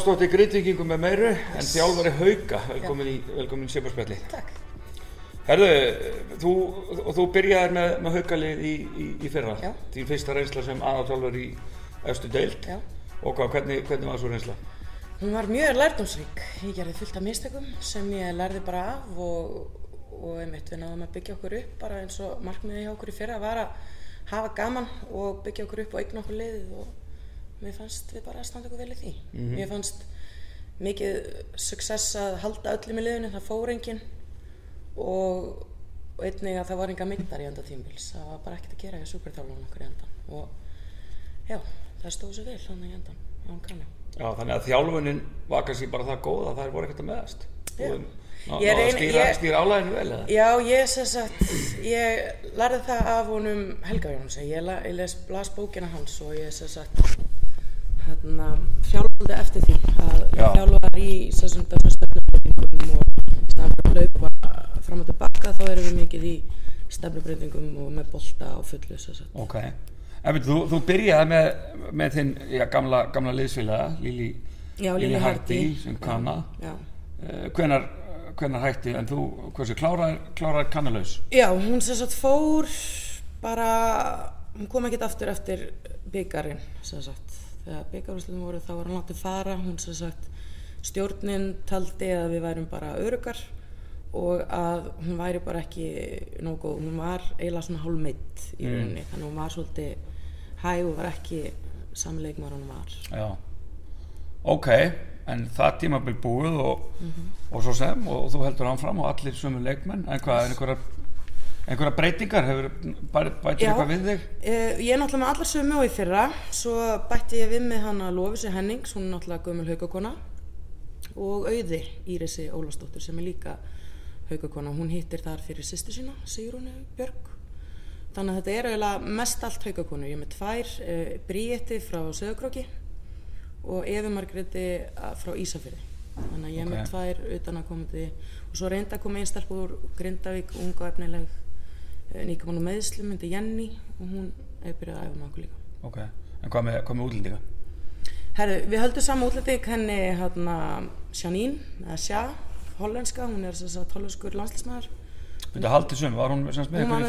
Pálsdóttir Grindvíkingum með meiru en þjálfari Hauka, velkomin í, velkomin í Sjöfarspjalli. Takk. Herðu, þú, þú byrjaðir með, með Haukalið í, í, í fyrra, Já. þín fyrsta reynsla sem aðalþjálfur í efstu deild Já. og hvað, hvernig, hvernig var svo reynsla? Hún var mjög lærdómsrík. Ég gerði fullt af mistökum sem ég lærði bara af og, og einmitt við náðum að byggja okkur upp bara eins og markmiði hjá okkur í fyrra var að hafa gaman og byggja okkur upp og eigna okkur liðið og mér fannst við bara að standa okkur vel í því. Mér fannst mikið success að halda öllum í liðinu, það fór enginn og, og einnig að það var enga myndar í enda tímbils. Það var bara ekkert að gera í superþjálfunum okkur í endan og já, það stóð svo vel hann í endan á hann kannu. Já, þannig að þjálfunin var kannski bara það góð að það voru ekkert að meðast. Og reyni- stýra, stýra álæðinu vel eða? Já, ég sem sagt, ég lærði það af honum Helga Jónsi, ég, ég les, las bókina hans og ég sem sagt, hérna, þjálfði eftir því að ég þjálfaði í stefnubreitingum og bara fram og tilbaka þá erum við mikið í stefnubreitingum og með bolta á fullu. Ok. En veit, þú, þú byrjaði með, með þinn já, gamla, gamla liðsfélaga, Lili, Já, Lilli Hardy. sem kanna. Uh, hvenar, hvenar hætti, en þú, hversu, klárar, klárar kannalaus? Já, hún sem sagt fór bara, hún kom ekkert aftur eftir byggarinn sem sagt. Þegar byggarúsluðum voru þá var hún látið fara, hún sem sagt stjórnin taldi að við værum bara örugar og að hún væri bara ekki nógu hún var eiginlega svona hálfmeitt í rauninni, þannig að hún var svolítið hæg og var ekki samleikmar hún var. Já. Ok, en það tímabil búið og, Mhm. og svo sem, og þú heldur áfram og allir sömu leikmenn, en hvað, er einhverja, einhverja breytingar, hefur bætir Já. eitthvað við þig? Uh, ég er náttúrulega með allar sömu og í fyrra svo bætti ég við með hana Lofisi Hennings hún er náttúrulega gömul haugakona og Auði Írisi Ólafsdóttur sem er líka haugakona hún hittir þar fyrir sýstu sína Sigrúnu Björg þannig að þetta er eiginlega mest allt haugakonu ég er með tvær, uh, Bríetti frá Söðukróki og Efi Margréti uh, frá Ísafirði þannig að ég er Ok. með tvær utan að komandi og svo reynda að koma stelp úr Grindavík, unga efnileg eh, nýkomin úr meðslum, myndi Jenny og hún er byrjað að æfa með okkur líka. Ok, en hvað með, með útlendinga? Herru, við höldum saman útlending henni hérna Janine, eða Sja, hollenska, hún er þess að hollenskur landslýsmaður Byrja haldið sömu, var hún með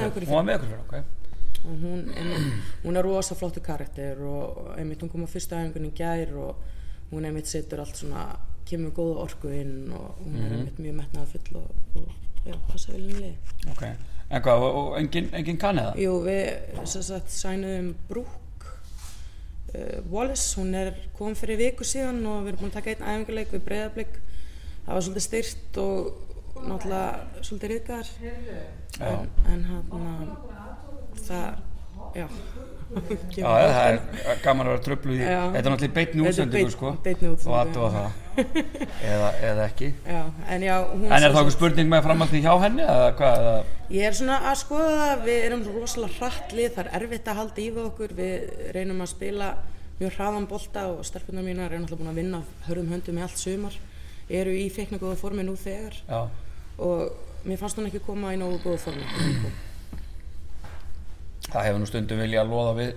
í okkur í Hún var með ykkur í fyrra, ok. og hún, einmitt, hún er rosa flottu karakter og einmitt hún kom á fyrsta æfingunni gær og hún einmitt setur allt svona, kemur góða orku inn og hún er einmitt mjög metnaða full og, og já, passa vel inn í liði. Ok, en hvað, og, og engin, engin kannið það? Jú, við sem sagt sænuðum Brooke uh, Wallace, hún er kom fyrir viku síðan og við erum búin að taka einn æfinguleik við breyðarblik. Það var svolítið styrt og náttúrulega svolítið riðgar. En, en hann, það, já. Já, það er gaman að vera tröfluð í, Já. þetta er náttúrulega er útsendingu, sko. útsendingu, Og aðtúa það, eða, eða ekki. Já, en En er það sagt- spurning með framhaldið hjá henni, eða hvað, eða? Ég er svona að skoða við erum rosalega hratt lið, það er erfitt að halda í við okkur, við reynum að spila mjög hraðan bolta og stelpunar mínar er náttúrulega búin að vinna hörðum höndum í allt sumar, eru í feikna góða formi nú þegar og mér fannst hún ekki koma í nógu góða formi. Það hefur nú stundum vilja að loða við,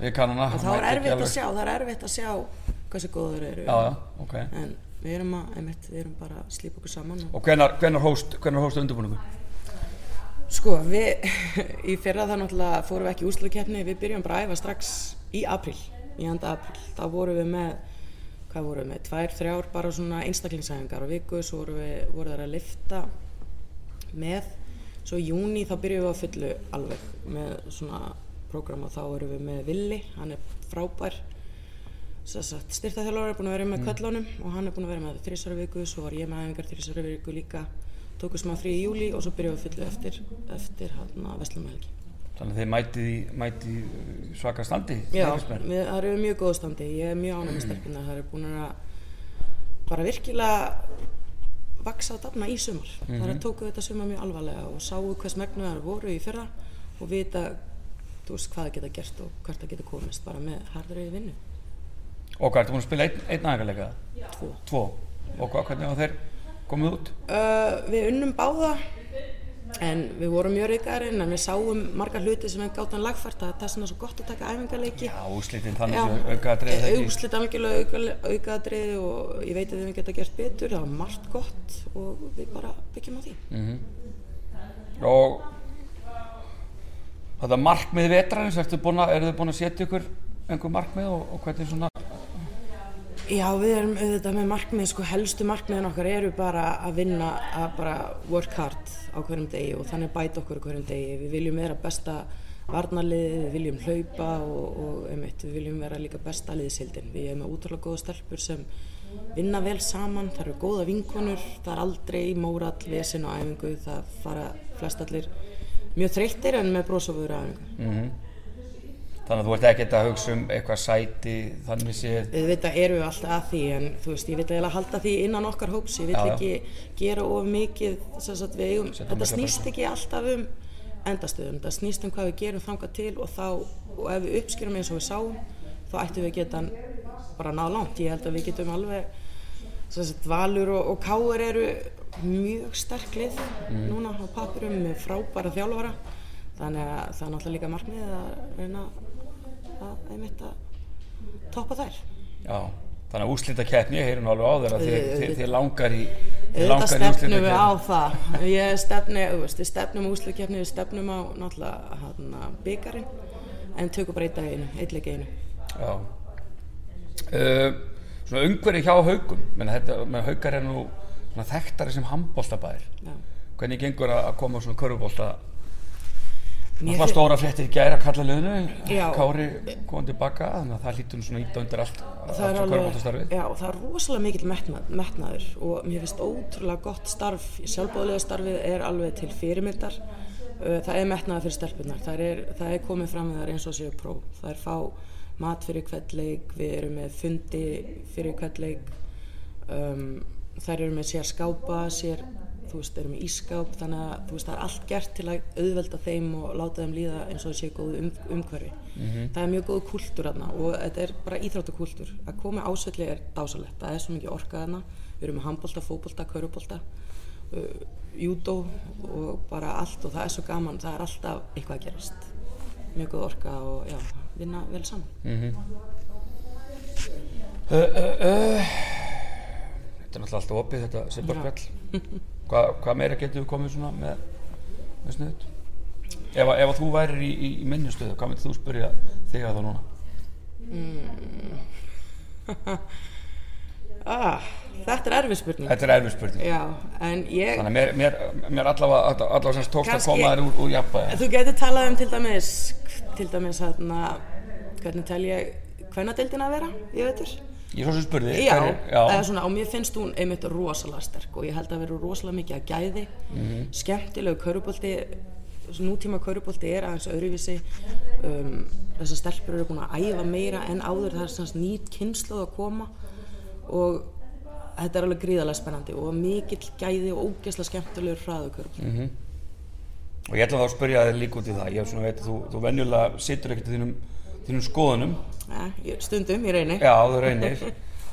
við kannana. það er erfitt að alveg- sjá, það er erfitt að sjá hversu góður eru. Já, já, ok. En við erum, að, einmitt, við erum bara að slípa okkur saman og hvenar, hvenar hóst, hóst undirbúningu? Sko, við í fyrra það náttúrulega fórum við ekki í úrslutakeppni, við byrjum bara að æfa strax í april, í enda april. Þá vorum við með, hvað vorum við með, tvær, þrjár bara svona einstaklingsæfingar á viku, svo vorum við, voru þær að lifta með. Svo í júni þá byrjum við að fullu alveg með svona prógram og þá erum við með Willi, hann er frábær. Styrtaþjálfur er búin að vera með köllunum og hann er búin að vera með þrísara viku, svo var ég með æfingar þrísara viku líka tókum smá frí í júli og svo byrjum við fullu eftir, eftir hérna Vestlumhelgi. Þannig að mætið í uh, svaka standi? Já, við, það eru mjög góð standi, ég er mjög ánægð með stelpina, það eru búin að bara virkilega vaksa og dafna í sumar. Það eru tóku þetta sumar mjög alvarlega og sáu hvers megnu það voru í fyrra og vita veist hvað það geta gert og hvert það geta komist bara með harðri vinnu. Og hvað, ertu búin að spila einn, einn aðeingarleika? Tvo. Tvo. Og hvað, hvernig var þeir komið út? Uh, við unnum báða en við vorum mjög reykaðarinn en við sáum margar hluti sem við gáttum lagfært að það er svona svo gott að taka æfingarleiki Já, úslitin þannig sem aukaðatrið e, úslit algjörlega aukaðatrið og ég veit að við geta gert betur það var margt gott og við bara byggjum á því. Mm -hmm. og þetta markmið vetrarins, eru þið búin að setja ykkur einhver markmið og, og hvernig svona Já, við erum auðvitað með markmið, sko helstu markmiðin okkar eru bara að vinna, að bara work hard á hverjum degi og þannig bæta okkur hverjum degi. Við viljum vera besta varnarliðið, við viljum hlaupa og, og einmitt, við viljum vera líka besta liðsildin. Við erum með útrúlega góða stelpur sem vinna vel saman, það eru góða vinkonur, það er aldrei mórall, vesen og æfingu, það fara flest allir mjög þreyttir en með brósofur æfingu. Mm -hmm. Þannig að þú ert ekkert að hugsa um eitthvað sæti þannig séð? Við veit að eru við alltaf að því en þú veist ég vil eiginlega halda því innan okkar hóps, ég vil já, ekki já. gera of mikið, sagt, eigum, þetta snýst ekki alltaf um endastöðum, þetta snýst um hvað við gerum þangað til og þá, og ef við uppskýrum eins og við sáum, þá ættum við geta bara náða langt, ég held að við getum alveg, sagt, valur og, og káur eru mjög sterklið mm. núna á papirum með frábæra þjálfara þannig að það er náttúrulega líka markmið að reyna að einmitt að toppa þær. Já, þannig að úslita keppni, ég heyri nú alveg á þeirra þið, þið langar í Þetta stefnum við á það. Ég stefni, við stefnum úslita keppni við stefnum á náttúrulega hana, byggarinn, en tökum bara eitt að einu eitthvað einu. Já. Uh, Svona umhverju hjá haugum menn þetta, haugar er nú þekktari sem handbóltabæðir hvernig gengur að koma svona körfbólta Það var stóra fréttir í gæra að kalla lögnu, Kári komið tilbaka, þannig að það hlýtur svona ít undir allt, allt svo kvörbóltastarfið. Já, það er rosalega mikil metnað, metnaður og mér finnst ótrúlega gott starf, sjálfbóðlega starfið er alveg til fyrirmyndar, það er metnaður fyrir stelpunar, það er, það er komið fram með það eins og séu próf, það er fá mat fyrir kveldleik, við erum með fundi fyrir kveldleik, um, þær eru með sér skápa, sér þú veist, erum í ískáp þannig að þú veist, það er allt gert til að auðvelda þeim og láta þeim líða eins og það sé góðu um, umhverfi. Mm -hmm. Það er mjög góð kultúr aðna og þetta er bara íþráttakúltúr. Að koma ásvelli er dásalett, það er svo mikið orkað aðna. Við erum með handbólta, fókbólta, kaurubólta, uh, júdó og bara allt og það er svo gaman, það er alltaf eitthvað að gerast. Mjög góð orka og já, vinna vel saman. Mm -hmm. uh, uh, þetta er náttúrulega alltaf opið þetta Sipparkveld. Hvað, hvað meira getur við komið svona með, með snuðut? Ef, ef að þú værir í, í, í minnustöðu, hvað myndir þú spyrja þig að það núna? Mm. ah, þetta er erfið spurning. Þetta er erfið spurning. Já, ég... Þannig að mér, mér, mér allavega, allavega sem tókst að koma þér úr, úr jafnbæði. Þú getur talað um til dæmis, til dæmis hérna, hvernig tel ég hvernadeildin að vera, ég veitur? Ég svo sem spurði Já, hver, já. Eða svona, og mér finnst hún einmitt rosalega sterk og ég held að vera rosalega mikið að gæði mm -hmm. skemmtilegu kaurubólti nútíma kaurubólti er aðeins öðruvísi um, þessar stelpur eru búin að æfa meira en áður það er svona nýtt kynsluð að koma og þetta er alveg gríðarlega spennandi og mikill gæði og ógeðslega skemmtilegur hraðu kaurubólti mm -hmm. Og ég ætla þá að spyrja þig líka út í það ég hef svona veit að þú, þú venjulega sittur ekkert í þínum, þínum skoðunum Ja, stundum, ég reynir. Já, þú reynir.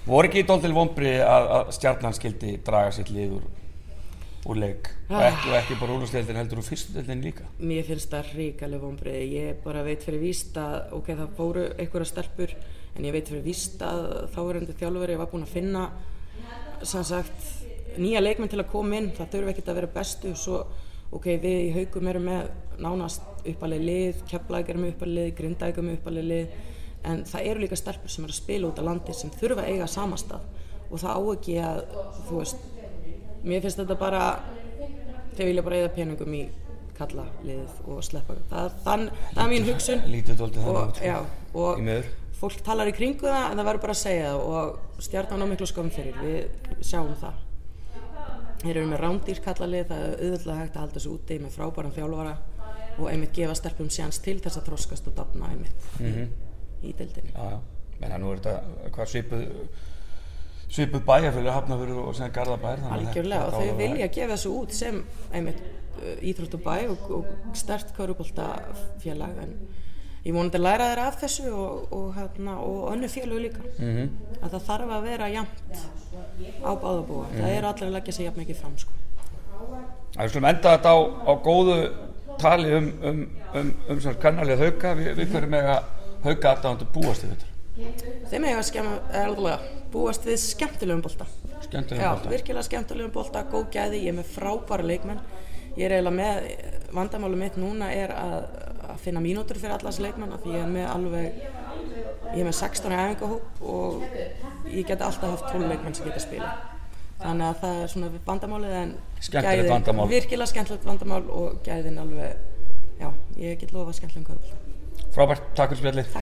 Voru ekki dóltil vonbrið að, að stjarnan skildi draga sitt lið úr, úr leik ah. og, ekki, og ekki bara úrlúsleildin heldur úr fyrstuleildin líka? Mér finnst það ríkalega vonbrið. Ég bara veit fyrir víst að, ok, það fóru einhverja stelpur en ég veit fyrir víst að þáverandi þjálfur var búin að finna sagt, nýja leikmenn til að koma inn. Það þurfi ekkert að vera bestu. Svo, ok, við í haugum erum með nánast uppalegi lið, kepplæk erum uppalegi lið, grindæk erum uppalegi lið en það eru líka stelpur sem er að spila út á landi sem þurfa að eiga samastað og það á ekki að þú veist, mér finnst þetta bara þeir vilja bara eiga peningum í kalla liðið og sleppa. Það, þann, það er mín hugsun. lítið doldið þannig út. já, og fólk talar í kringu það en það verður bara að segja það. Og stjarnan á miklu skofn fyrir við sjáum það þeir eru með rándýr kalla lið það er auðvitað hægt að halda þessu úti með frábæran þjálfara og einmitt gefa stelpum sjans til þess að þróskast og dapna einmitt mm -hmm í deildinni. Já, já, menn að nú er þetta hvað svipuð svipuð bæjarfjölu, hafnafjörður og sem Garðabær. Algjörlega og þau vilja gefa þessu út sem einmitt uh, íþróttubæ og, og stert kaurubóltafélag en ég vonandi læra þeirra af þessu og, og, hérna, og önnu félög líka mm -hmm. að það þarf að vera jæmt á báðabúa, mm -hmm. það er allir að leggja sig jæfn mikið fram sko. Það er svona enda þetta á, á góðu tali um, um, um, um svona kannalið hauka, við, við hverjum með að hauka aðdándu búast í þetta. Þeim að skemma, erðulega, búast við skemmtilegum bolta. Skemmtilegum Já, bolta. virkilega skemmtilegum bolta, góð gæði, ég er með frábæra leikmenn. Ég er eiginlega með, vandamáli mitt núna er að, að finna mínútur fyrir allas leikmenn af því ég er með alveg, ég er með 16 í æfingahóp og ég get alltaf haft 12 leikmenn sem geta spila. Þannig að það er svona vandamálið en Skemmtilegt gæðin- vandamál. Virkilega skemmtilegt vandamál og gæðin alveg, já, ég get lofa skemmtilegum körpul. Frábært, takk fyrir spjallið.